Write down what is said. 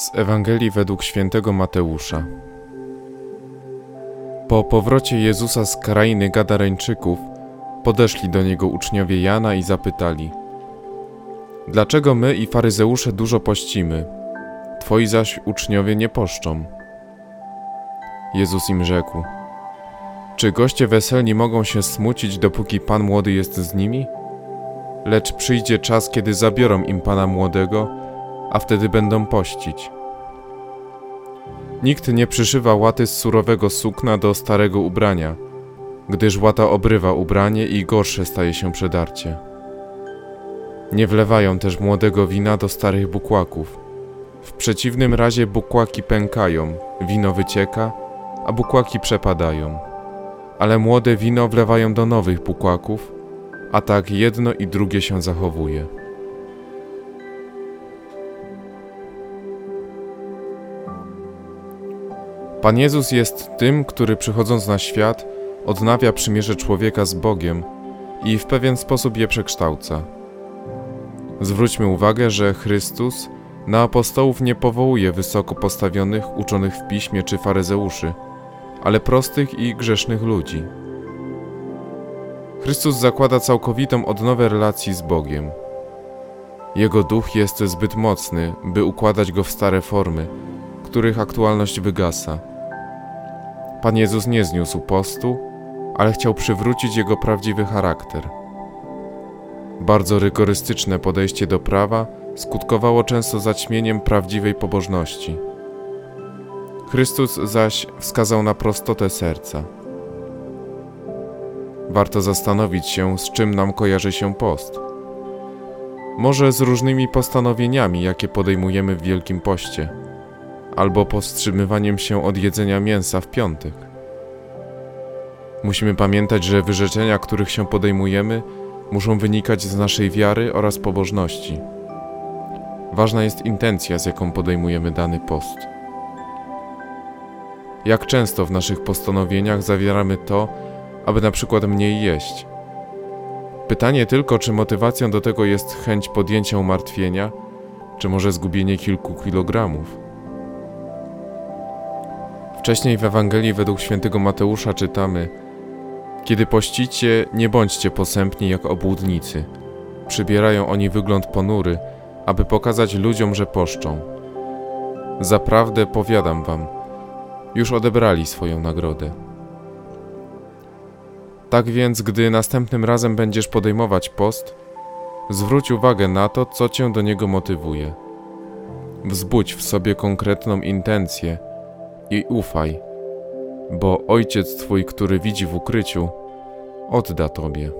Z Ewangelii według świętego Mateusza. Po powrocie Jezusa z krainy Gadareńczyków podeszli do niego uczniowie Jana i zapytali: Dlaczego my i faryzeusze dużo pościmy, twoi zaś uczniowie nie poszczą? Jezus im rzekł: Czy goście weselni mogą się smucić, dopóki pan młody jest z nimi? Lecz przyjdzie czas, kiedy zabiorą im pana młodego, a wtedy będą pościć. Nikt nie przyszywa łaty z surowego sukna do starego ubrania, gdyż łata obrywa ubranie i gorsze staje się przedarcie. Nie wlewają też młodego wina do starych bukłaków. W przeciwnym razie bukłaki pękają, wino wycieka, a bukłaki przepadają. Ale młode wino wlewają do nowych bukłaków, a tak jedno i drugie się zachowuje. Pan Jezus jest tym, który przychodząc na świat, odnawia przymierze człowieka z Bogiem i w pewien sposób je przekształca. Zwróćmy uwagę, że Chrystus na apostołów nie powołuje wysoko postawionych, uczonych w piśmie czy faryzeuszy, ale prostych i grzesznych ludzi. Chrystus zakłada całkowitą odnowę relacji z Bogiem. Jego duch jest zbyt mocny, by układać go w stare formy, których aktualność wygasa. Pan Jezus nie zniósł postu, ale chciał przywrócić jego prawdziwy charakter. Bardzo rygorystyczne podejście do prawa skutkowało często zaćmieniem prawdziwej pobożności. Chrystus zaś wskazał na prostotę serca. Warto zastanowić się, z czym nam kojarzy się post. Może z różnymi postanowieniami, jakie podejmujemy w Wielkim Poście albo powstrzymywaniem się od jedzenia mięsa w piątek. Musimy pamiętać, że wyrzeczenia, których się podejmujemy, muszą wynikać z naszej wiary oraz pobożności. Ważna jest intencja, z jaką podejmujemy dany post. Jak często w naszych postanowieniach zawieramy to, aby na przykład mniej jeść? Pytanie tylko, czy motywacją do tego jest chęć podjęcia umartwienia, czy może zgubienie kilku kilogramów. Wcześniej w Ewangelii według świętego Mateusza czytamy: Kiedy pościcie, nie bądźcie posępni jak obłudnicy. Przybierają oni wygląd ponury, aby pokazać ludziom, że poszczą. Zaprawdę powiadam wam, już odebrali swoją nagrodę. Tak więc, gdy następnym razem będziesz podejmować post, zwróć uwagę na to, co cię do niego motywuje. Wzbudź w sobie konkretną intencję i ufaj, bo Ojciec Twój, który widzi w ukryciu, odda Tobie.